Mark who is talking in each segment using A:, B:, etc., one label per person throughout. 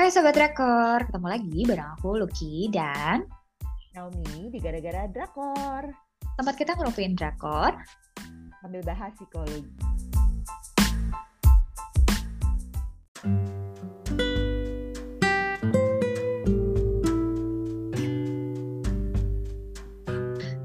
A: Hai Sobat Drakor, ketemu lagi bareng aku Lucky dan
B: Naomi di Gara-Gara Drakor
A: tempat kita ngerupiin Drakor
B: sambil bahas psikologi.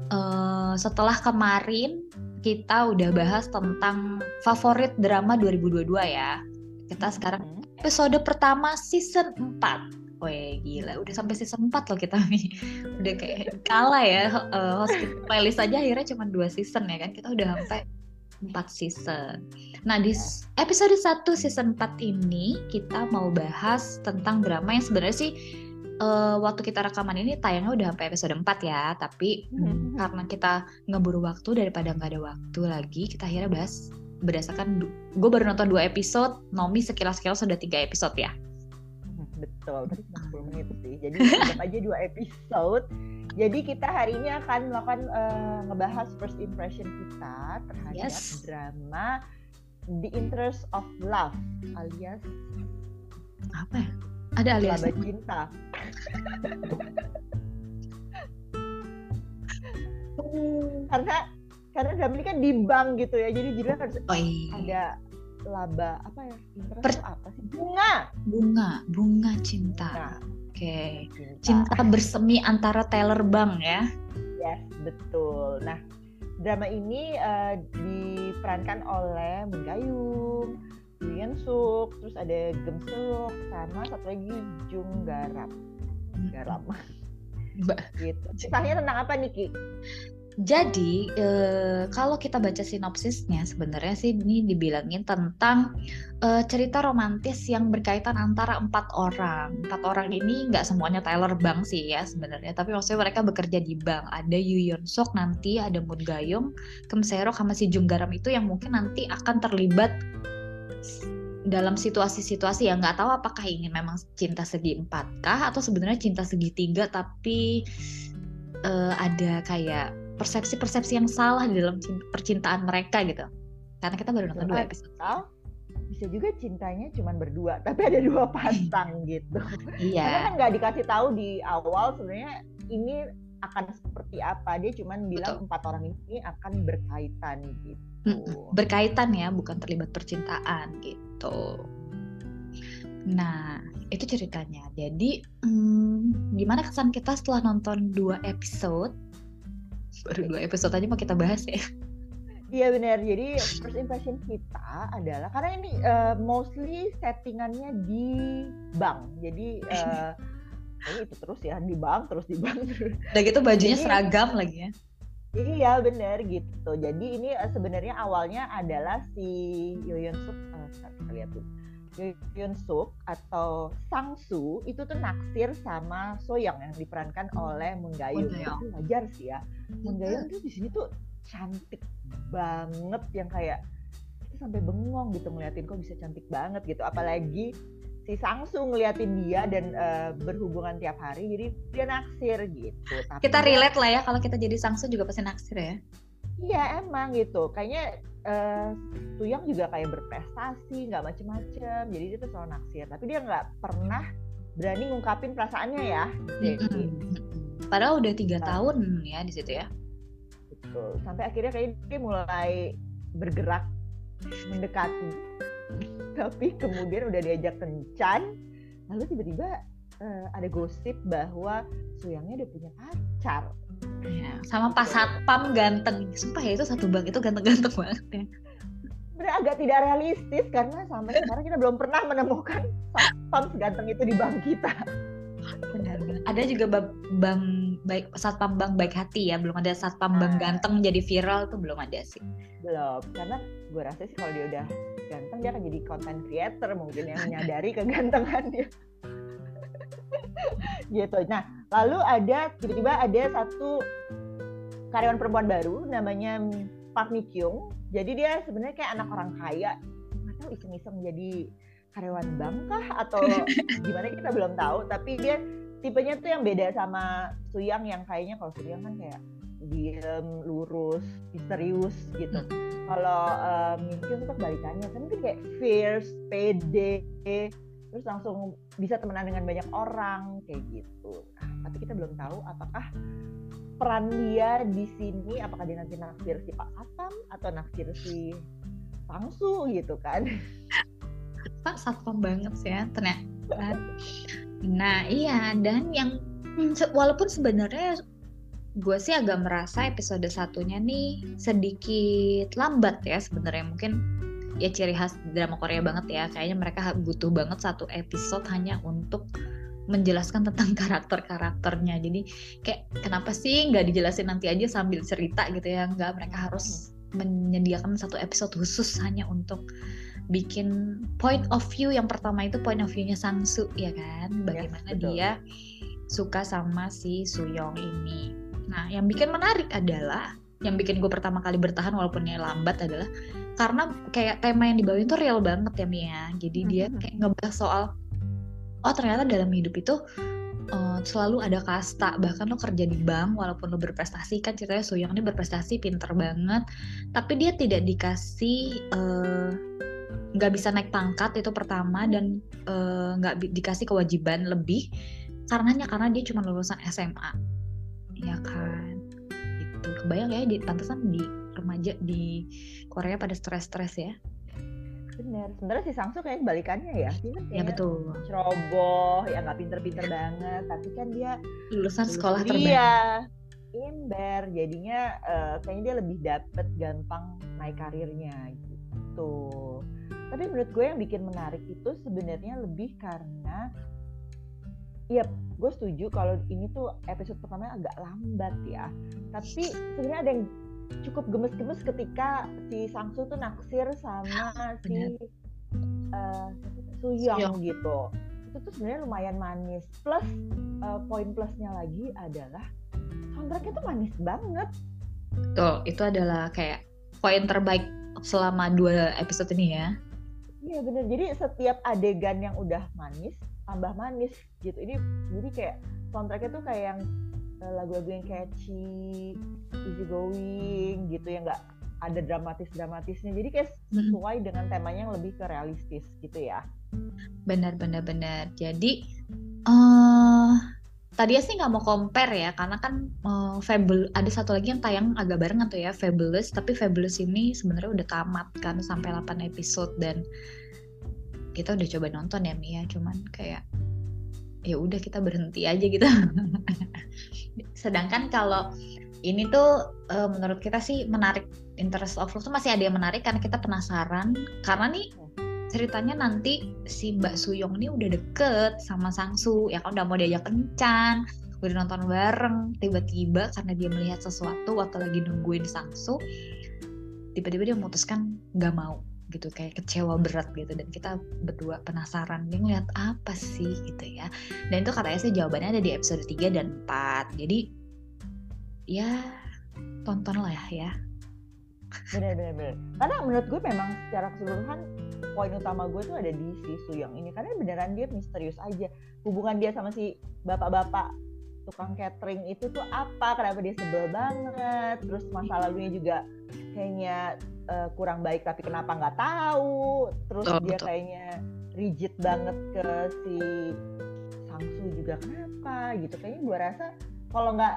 A: Eh, setelah kemarin kita udah bahas tentang favorit drama 2022 ya. Kita sekarang. Episode pertama season 4. Wih gila, udah sampai season 4 loh kita nih. Udah kayak kalah ya eh, host playlist aja akhirnya cuma dua season ya kan. Kita udah sampai 4 season. Nah, di episode 1 season 4 ini kita mau bahas tentang drama yang sebenarnya sih eh, waktu kita rekaman ini tayangnya udah sampai episode 4 ya, tapi hmm, karena kita ngeburu waktu daripada nggak ada waktu lagi, kita akhirnya bahas berdasarkan gue baru nonton dua episode, Nomi sekilas-sekilas sudah tiga episode ya.
B: Betul, tadi cuma 10 menit sih. Jadi anggap aja dua episode. Jadi kita hari ini akan melakukan eh, ngebahas first impression kita terhadap
A: Yes.
B: drama The Interest of Love alias
A: Apa ya? Ada alias
B: Laba Cinta. karena karena drama ini kan di bank gitu ya. Jadi judulnya harus
A: Oh, iya.
B: ada laba apa ya? Interest
A: Per-
B: apa sih? Bunga.
A: bunga, bunga cinta. Oke,
B: cinta.
A: cinta bersemi antara Taylor Bang ya.
B: Yes, betul. Nah, drama ini eh, diperankan oleh Moon Gayung, Lee Yeon Suk, terus ada Gem sama satu lagi Jung Garap. Garap.
A: Mbak.
B: gitu. Kisahnya tentang apa nih, Ki?
A: Jadi eh, kalau kita baca sinopsisnya sebenarnya sih ini dibilangin tentang eh, cerita romantis yang berkaitan antara empat orang. Empat orang ini nggak semuanya Tyler Bang sih ya sebenarnya, tapi maksudnya mereka bekerja di bank. Ada Yoo Yeon Sok nanti, ada Moon Gayung, Kim Serok sama si Jung Garam itu yang mungkin nanti akan terlibat dalam situasi-situasi yang nggak tahu apakah ini memang cinta segi empat kah atau sebenarnya cinta segitiga tapi eh, ada kayak persepsi-persepsi yang salah di dalam cin- percintaan mereka gitu. Karena kita baru nonton dua
B: Betul.
A: episode.
B: Bisa juga cintanya cuma berdua, tapi ada dua pasang gitu. Karena
A: Iya.
B: kan nggak dikasih tahu di awal sebenarnya ini akan seperti apa. Dia cuma bilang empat orang ini akan berkaitan gitu.
A: Berkaitan ya, bukan terlibat percintaan gitu. Nah, itu ceritanya. Jadi, hmm, gimana kesan kita setelah nonton dua episode? Baru dua episode aja mau kita bahas ya.
B: Iya benar. Jadi first impression kita adalah karena ini eh, mostly settingannya di bank. Jadi eh, oh, itu terus ya di bank terus di bank terus.
A: Udah gitu bajunya
B: Jadi-
A: seragam lagi ya.
B: Iya benar gitu. Jadi ini eh, sebenarnya awalnya adalah si Yoyon Suk, bentar, kita lihat dulu. Yoyon Suk atau Sangsu itu tuh naksir sama Soyoung yang diperankan oleh Moon Gayung.
A: Moon Gayung.
B: Itu wajar sih ya. Moon Gayung tuh di sini tuh cantik banget yang kayak kita sampai bengong gitu ngeliatin kok bisa cantik banget gitu. Apalagi si Sangsu ngeliatin dia dan eh, berhubungan tiap hari jadi dia naksir gitu. Tapi
A: Kita relate lah ya kalau kita jadi sangsu juga pasti naksir ya.
B: Iya emang gitu. Kayaknya eh Tuyang juga kayak berprestasi, nggak macem-macem. Jadi dia tuh selalu naksir. Tapi dia nggak pernah berani ngungkapin perasaannya ya. Jadi
A: Mm-mm. Padahal udah tiga
B: Nah.
A: tahun ya di situ ya.
B: betul. Sampai akhirnya kayak dia mulai bergerak mendekati. Tapi kemudian udah diajak kencan. Lalu tiba-tiba eh, ada gosip bahwa Suyangnya udah punya pacar.
A: Ya, sama Pak Satpam ganteng. Sumpah ya itu satu bank itu ganteng-ganteng banget ya.
B: Sebenarnya agak tidak realistis karena sampai sekarang kita belum pernah menemukan satpam seganteng itu di bank kita.
A: Benar, benar. Ada juga ba- bank baik satpam bank baik hati ya, belum ada satpam bank
B: Nah.
A: ganteng jadi viral tuh belum ada sih.
B: Belum, karena gue rasa sih kalau dia udah ganteng dia akan jadi content creator mungkin yang menyadari kegantengannya. gitu. Nah, lalu ada tiba-tiba ada satu karyawan perempuan baru namanya Park Mi Kyung. Jadi dia sebenarnya kayak anak orang kaya. Nggak tahu iseng-iseng jadi karyawan bank kah atau gimana kita belum tahu. Tapi dia tipenya tuh yang beda sama Suyang yang kayaknya kalau Suyang kan kayak diem, lurus, misterius gitu. Kalau um, Kyung tuh kebalikannya, kan mungkin kayak fierce, pede, terus langsung bisa temenan dengan banyak orang kayak gitu. Nah, tapi kita belum tahu apakah peran dia di sini apakah dia nanti naksir si Pak Satpam atau naksir si Pangsu gitu kan.
A: Pak Satpam banget sih ya ternyata. Nah iya dan yang hmm, walaupun sebenarnya gue sih agak merasa episode satunya nih sedikit lambat ya sebenarnya. Mungkin ya ciri khas drama Korea banget ya. Kayaknya mereka butuh banget satu episode hanya untuk menjelaskan tentang karakter-karakternya. Jadi kayak kenapa sih nggak dijelasin nanti aja sambil cerita gitu ya? Nggak mereka harus menyediakan satu episode khusus hanya untuk bikin point of view. Yang pertama itu point of view-nya Sangsu ya kan? Bagaimana yes, dia suka sama si Suyong ini. Nah, yang bikin menarik adalah yang bikin gue pertama kali bertahan walaupun ini lambat adalah karena kayak tema yang dibawain tuh real banget ya Mia. Jadi dia hmm. kayak ngebahas soal oh ternyata dalam hidup itu uh, selalu ada kasta. Bahkan lo kerja di bank walaupun lo berprestasi kan ceritanya Suyong ini berprestasi pinter banget. Tapi dia tidak dikasih uh, nggak bisa naik pangkat itu pertama dan eh, nggak uh, dikasih kewajiban lebih karenanya karena dia cuma lulusan SMA ya kan? Itu kebayang ya di pantesan di remaja di Korea pada stres-stres ya.
B: Bener sebenarnya si Sangsu kayak balikannya ya
A: dia kan ya betul.
B: Ceroboh ya nggak pinter-pinter banget tapi kan dia
A: lulusan sekolah terbaik.
B: iya imber jadinya uh, kayaknya dia lebih dapet gampang naik karirnya gitu. Tapi menurut gue yang bikin menarik itu sebenarnya lebih karena Iya, gue setuju kalau ini tuh episode pertamanya agak lambat ya. Tapi sebenarnya ada yang cukup gemes-gemes ketika si Sangsu tuh naksir sama si uh, Suyong gitu. Itu tuh sebenarnya lumayan manis. Plus uh, poin plusnya lagi adalah soundtracknya tuh manis banget.
A: Tuh, itu adalah kayak poin terbaik selama dua episode ini ya.
B: Iya bener. Jadi setiap adegan yang udah manis, tambah manis gitu ini jadi kayak soundtracknya tuh kayak yang eh, lagu-lagu yang catchy easy going gitu ya nggak ada dramatis dramatisnya jadi kayak sesuai dengan temanya yang lebih ke realistis gitu ya.
A: Benar benar benar. Jadi uh, tadi sih nggak mau compare ya karena kan uh, Fable ada satu lagi yang tayang agak barengan tuh ya Fabulous. Tapi Fabulous ini sebenarnya udah tamat kan sampai 8 episode. Dan kita udah coba nonton ya Mia cuman kayak ya udah kita berhenti aja gitu. Sedangkan kalau ini tuh uh, menurut kita sih menarik interest of love tuh masih ada yang menarik karena kita penasaran. Karena nih ceritanya nanti si Mbak Suyong ini udah deket sama Sangsu ya kan? Udah mau diajak kencan udah nonton bareng. Tiba-tiba karena dia melihat sesuatu waktu lagi nungguin Sangsu tiba-tiba dia memutuskan nggak mau gitu kayak kecewa berat gitu dan kita berdua penasaran dia ngeliat apa sih gitu ya. Dan itu katanya sih jawabannya ada di episode 3 dan 4 jadi ya tonton lah ya.
B: Bener bener bener. Karena menurut gue memang secara keseluruhan poin utama gue tuh ada di si Suyong ini. Karena beneran dia misterius aja. Hubungan dia sama si bapak-bapak tukang catering itu tuh apa? Kenapa dia sebel banget? Terus masa lalunya juga kayaknya uh, kurang baik tapi kenapa nggak tahu? Terus oh, dia betul. kayaknya rigid banget ke si Sangsu juga kenapa? Gitu. Kayaknya gue rasa kalau nggak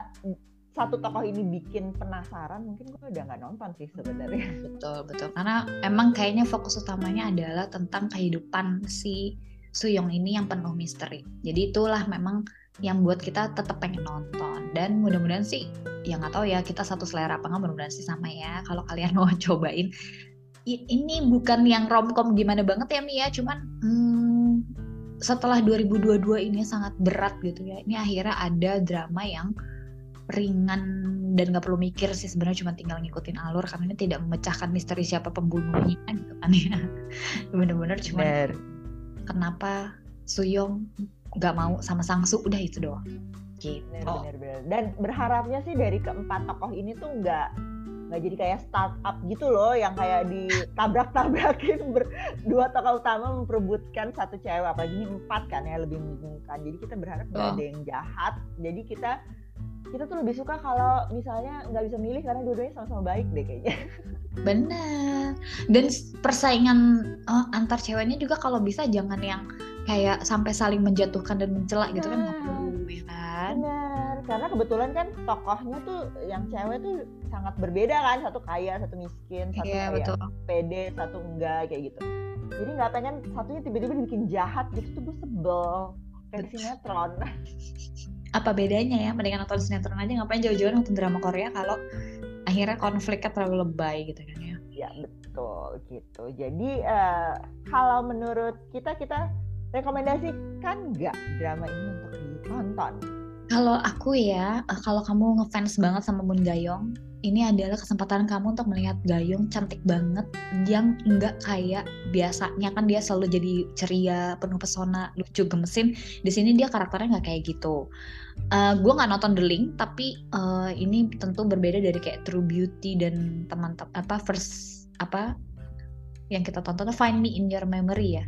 B: satu tokoh ini bikin penasaran mungkin gue udah nggak nonton sih sebenarnya.
A: Betul betul. Karena emang kayaknya fokus utamanya adalah tentang kehidupan si Suyong ini yang penuh misteri. Jadi itulah memang yang buat kita tetap pengen nonton. Dan mudah-mudahan sih ya nggak tahu ya kita satu selera apa nggak mudah-mudahan sih sama ya. Kalau kalian mau cobain ini bukan yang romcom gimana banget ya Mia cuman hmm, setelah 2022 ini sangat berat gitu ya. Ini akhirnya ada drama yang ringan dan nggak perlu mikir sih sebenarnya cuma tinggal ngikutin alur karena ini tidak memecahkan misteri siapa pembunuhnya gitu kan ya. Bener-bener cuma kenapa Suyong nggak mau sama Sangsu udah itu doang.
B: Gitu. Bener, bener, bener. dan berharapnya sih dari keempat tokoh ini tuh nggak nggak jadi kayak startup gitu loh yang kayak ditabrak-tabrakin dua tokoh utama memperebutkan satu cewek apalagi ini empat kan ya lebih membingungkan jadi kita berharap nggak oh. ada yang jahat. Jadi kita kita tuh lebih suka kalau misalnya nggak bisa milih karena dua-duanya sama-sama baik deh kayaknya.
A: Benar dan persaingan uh, antar ceweknya juga kalau bisa jangan yang kayak sampai saling menjatuhkan dan mencela gitu kan nggak
B: Nah.
A: perlu ya kan
B: Benar, karena kebetulan kan tokohnya tuh yang cewek tuh sangat berbeda kan, satu kaya, satu miskin, satu
A: iya
B: kayak
A: betul
B: pede, satu enggak kayak gitu. Jadi nggak pengen satunya tiba-tiba dibikin jahat gitu tuh gue sebel kayak di sinetron.
A: apa bedanya ya mendingan nonton sinetron aja ngapain jauh-jauh nonton drama Korea kalau akhirnya konfliknya terlalu lebay gitu kan ya
B: ya betul gitu. Jadi eh, kalau menurut kita kita rekomendasikan nggak drama ini untuk ditonton?
A: Kalau aku ya, eh, kalau kamu ngefans banget sama Moon Gayong, ini adalah kesempatan kamu untuk melihat Gayong cantik banget, yang enggak kayak biasanya kan dia selalu jadi ceria, penuh pesona, lucu, gemesin. Di sini dia karakternya nggak kayak gitu. Eh gue nggak nonton The Link, tapi eh, ini tentu berbeda dari kayak True Beauty dan teman-teman apa first apa yang kita tonton Find Me in Your Memory ya.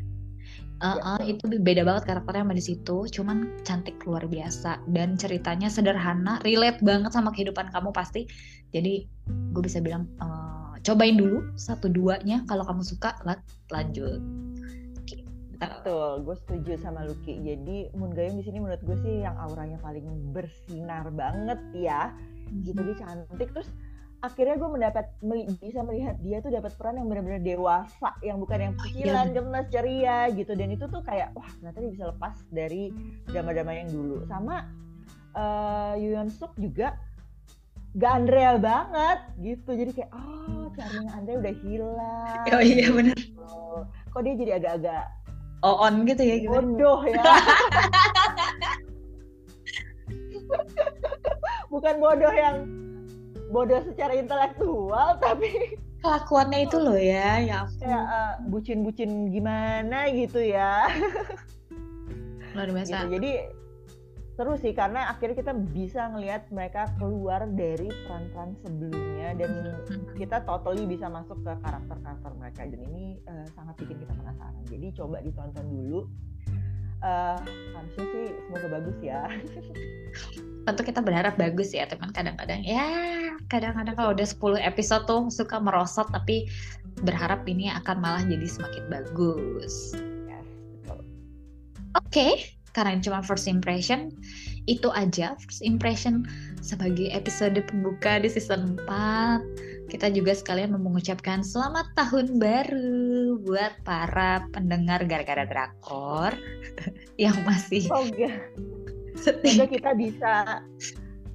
A: Uh, uh, itu beda banget karakternya sama di situ, cuman cantik luar biasa dan ceritanya sederhana, relate banget sama kehidupan kamu pasti. Jadi gue bisa bilang uh, cobain dulu satu duanya kalau kamu suka lan- lanjut. Gitu.
B: Betul, gue setuju sama Lucky. Jadi Moon Gayong di sini menurut gue sih yang auranya paling bersinar banget ya. Gitu dia cantik terus akhirnya gue mendapat meli- bisa melihat dia tuh dapat peran yang benar-benar dewasa, yang bukan yang kecilan, gemes, ceria gitu. Dan itu tuh kayak wah ternyata dia bisa lepas dari drama-drama yang dulu. Sama eh Yoon Suk juga gak Andrea banget gitu. Jadi kayak oh charming Andrea udah hilang.
A: Oh iya
B: gitu. Kok dia jadi agak-agak
A: Oh on gitu ya gitu.
B: bodoh ya. Bukan bodoh yang bodoh secara intelektual, tapi
A: Kelakuannya itu loh ya, ya ampun.
B: eh, bucin-bucin gimana gitu ya.
A: luar
B: Gitu.
A: biasa.
B: Jadi seru sih karena akhirnya kita bisa ngelihat mereka keluar dari peran-peran sebelumnya dan kita totally bisa masuk ke karakter-karakter mereka dan ini eh, sangat bikin kita penasaran. Jadi coba ditonton dulu. Eh, harusnya sih semoga bagus ya.
A: Tentu kita berharap bagus ya, teman. Kadang-kadang ya, kadang-kadang kalau udah 10 episode tuh suka merosot, tapi berharap ini akan malah jadi semakin bagus.
B: Yes.
A: Oke, karena ini cuma first impression, itu aja first impression sebagai episode pembuka di season 4. Kita juga sekalian mau mengucapkan selamat tahun baru buat para pendengar gara-gara drakor yang masih
B: Semoga, semoga kita bisa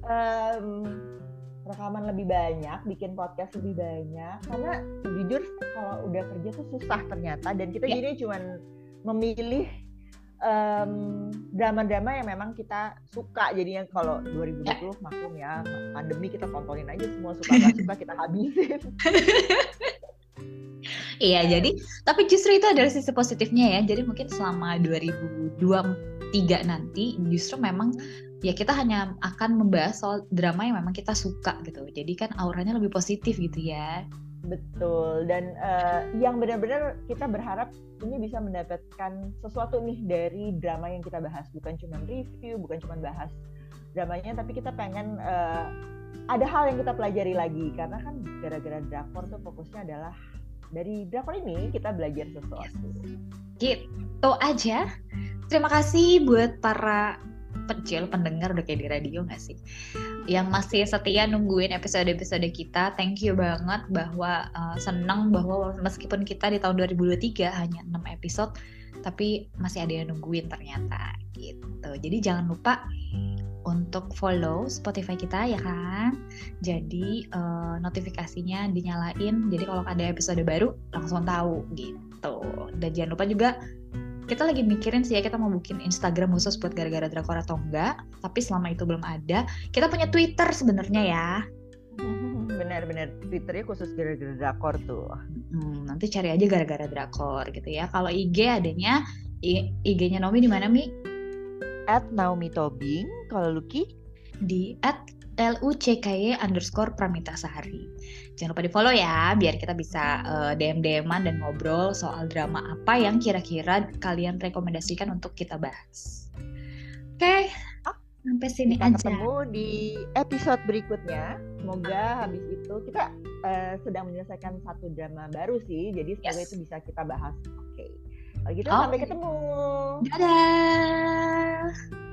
B: em, rekaman lebih banyak, bikin podcast lebih banyak. Karena jujur kalau udah kerja tuh susah ternyata dan kita
A: Ya.
B: jadi cuman memilih em, drama-drama yang memang kita suka. Jadinya kalau 2020 maklum ya pandemi kita tontonin aja semua suka nggak suka kita habisin.
A: Iya, jadi tapi justru itu adalah sisi positifnya ya. Jadi mungkin selama 2023 nanti justru memang ya kita hanya akan membahas soal drama yang memang kita suka gitu. Jadi kan auranya lebih positif gitu ya.
B: Betul dan eh, yang benar-benar kita berharap ini bisa mendapatkan sesuatu nih dari drama yang kita bahas bukan cuma review bukan cuma bahas dramanya tapi kita pengen eh, ada hal yang kita pelajari lagi karena kan gara-gara drakor tuh fokusnya adalah dari drakor ini kita belajar sesuatu.
A: Gitu aja. Terima kasih buat para pencil pendengar udah kayak di radio gak sih? Yang masih setia nungguin episode-episode kita. Thank you banget bahwa uh, seneng bahwa meskipun kita di tahun 2023 hanya 6 episode tapi masih ada yang nungguin ternyata gitu. Jadi jangan lupa untuk follow Spotify kita ya kan. Jadi uh, notifikasinya dinyalain. Jadi kalau ada episode baru langsung tahu gitu. Dan jangan lupa juga kita lagi mikirin sih ya kita mau bikin Instagram khusus buat gara-gara drakor atau enggak. Tapi selama itu belum ada, kita punya Twitter sebenarnya ya.
B: Benar-benar Twitternya khusus gara-gara drakor tuh.
A: Hmm, nanti cari aja gara-gara drakor gitu ya. Kalau IG adanya IG-nya Nomi di mana Mi?
B: At Naomi Tobing, kalau Lucky
A: Di at LUCKY underscore Pramita Sahari. Jangan lupa di follow ya, biar kita bisa eh, DM-DM-an dan ngobrol soal drama apa yang kira-kira kalian rekomendasikan untuk kita bahas. Oke, sampai sini
B: kita
A: aja.
B: ketemu di episode berikutnya. Semoga habis itu kita eh, sedang menyelesaikan satu drama baru sih. Jadi semoga
A: Yes.
B: itu bisa kita bahas. Oke. Kalau gitu
A: Oke.
B: sampai ketemu.
A: Dadah.